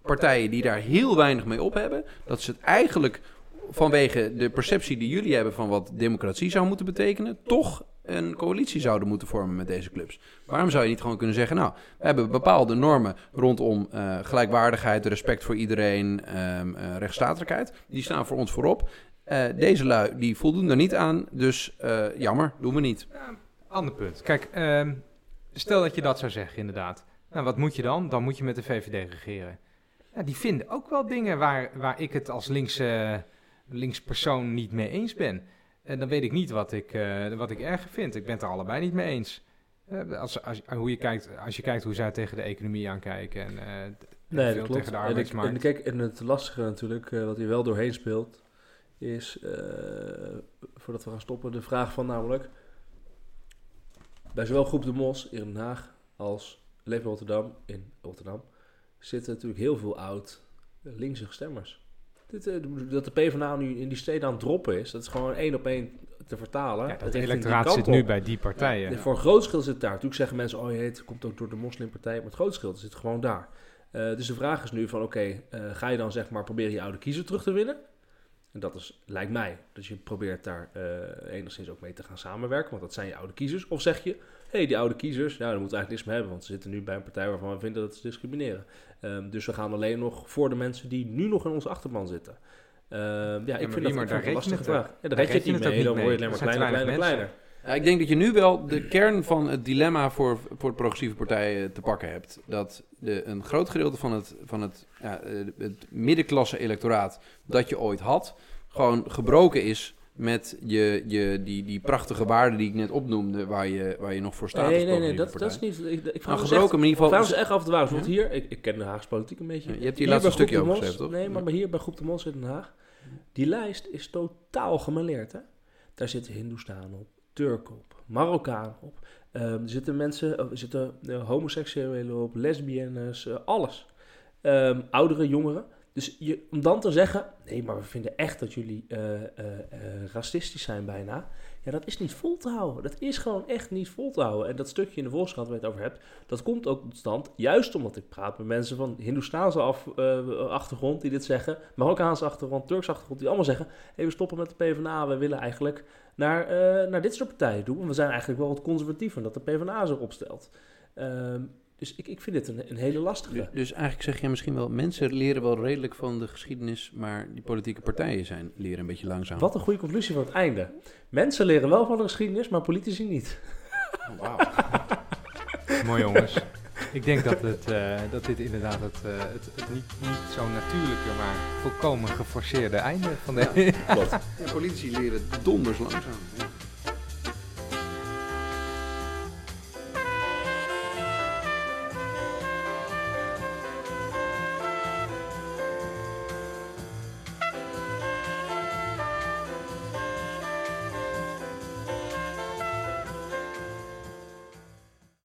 partijen die daar heel weinig mee op hebben, dat ze het eigenlijk vanwege de perceptie die jullie hebben van wat democratie zou moeten betekenen, toch een coalitie zouden moeten vormen met deze clubs. Waarom zou je niet gewoon kunnen zeggen, nou, we hebben bepaalde normen rondom eh, gelijkwaardigheid, respect voor iedereen, eh, rechtsstatelijkheid. Die staan voor ons voorop. Eh, deze lui, die voldoen er niet aan, dus jammer, doen we niet. Ander punt. Kijk, ehm, stel dat je dat zou zeggen, inderdaad. Nou, wat moet je dan? Dan moet je met de VVD regeren. Die vinden ook wel dingen waar, waar ik het als linkse, linkspersoon niet mee eens ben. En dan weet ik niet wat ik, eh, wat ik erger vind. Ik ben het er allebei niet mee eens. Eh, als, als, hoe je kijkt, als je kijkt hoe zij tegen de economie aankijken. En, eh, Nee, veel dat klopt. tegen de en, ik, arbeidsmarkt. en kijk, en het lastige natuurlijk, eh, wat hier wel doorheen speelt, is, eh, voordat we gaan stoppen, de vraag van namelijk, bij zowel Groep de Mos in Den Haag als Leven Rotterdam in Rotterdam, zitten natuurlijk heel veel oud eh, linkse stemmers. Eh, dat de PvdA nu in die steden aan het droppen is, dat is gewoon één op één te vertalen. ja, dat electoraat zit nu bij die partijen. Ja, voor een groot schild zit daar. Natuurlijk zeggen mensen, oh jee, het komt ook door de moslimpartij. Maar het groot schild zit gewoon daar. Eh, dus de vraag is nu van, oké, eh, ga je dan zeg maar proberen je oude kiezer terug te winnen? En dat is, lijkt mij, dat je probeert daar eh, enigszins ook mee te gaan samenwerken. Want dat zijn je oude kiezers. Of zeg je, hé, hey, die oude kiezers, nou, daar moeten we eigenlijk niks mee hebben. Want ze zitten nu bij een partij waarvan we vinden dat ze discrimineren. Ehm, dus we gaan alleen nog voor de mensen die nu nog in onze achterban zitten. Ehm, ja, ik vind dat, maar een lastige vraag. Ja, daar red je het niet mee. Dan word je alleen maar Er kleiner, kleiner, kleiner. Ja, ik denk dat je nu wel de kern van het dilemma voor, voor de progressieve partijen te pakken hebt. Dat de, een groot gedeelte van het, van het, ja, eh, het middenklasse electoraat dat je ooit had, gewoon gebroken is met je, je, die, die prachtige waarden die ik net opnoemde, waar je, waar je nog voor staat. Nee, nee, nee, dat, dat is niet... Ik, ik vraag Nou, me dus gebroken, maar in ieder echt, geval... vraag me echt af en toe waar. Want hier, ik, ik ken de Haagse politiek een beetje. Ja, je hebt die Hier laatste stukje overgeschreven, Mos- toch? Nee, maar hier bij Groep de Mos in Den Haag. Die lijst is totaal gemaleerd, hè. Daar zitten Hindoestanen op, Turken op, Marokkanen op. Ehm, er zitten mensen, er zitten eh, homoseksuelen op, lesbiennes, eh, alles. Ehm, oudere, jongeren. Dus je, om dan te zeggen, nee, maar we vinden echt dat jullie eh, racistisch zijn bijna. Ja, dat is niet vol te houden. Dat is gewoon echt niet vol te houden. En dat stukje in de Volkskrant waar je het over hebt, dat komt ook tot stand juist omdat ik praat met mensen van Hindoestaanse eh, achtergrond die dit zeggen, Marokkaanse achtergrond, Turkse achtergrond, die allemaal zeggen: hey, we stoppen met de PvdA, we willen eigenlijk naar, eh, naar dit soort partijen toe. Want we zijn eigenlijk wel wat conservatiever dat de PvdA zich opstelt. Ehm, dus ik, ik vind dit een, een hele lastige. Dus, dus eigenlijk zeg je misschien wel, mensen leren wel redelijk van de geschiedenis, maar die politieke partijen zijn, leren een beetje langzaam. Wat een goede conclusie van het einde. Mensen leren wel van de geschiedenis, maar politici niet. Wauw. Mooi jongens. Ik denk dat, het, eh, dat dit inderdaad het, eh, het, het niet, niet zo natuurlijke, maar volkomen geforceerde einde van de... Ja, politici leren donders langzaam. Ja.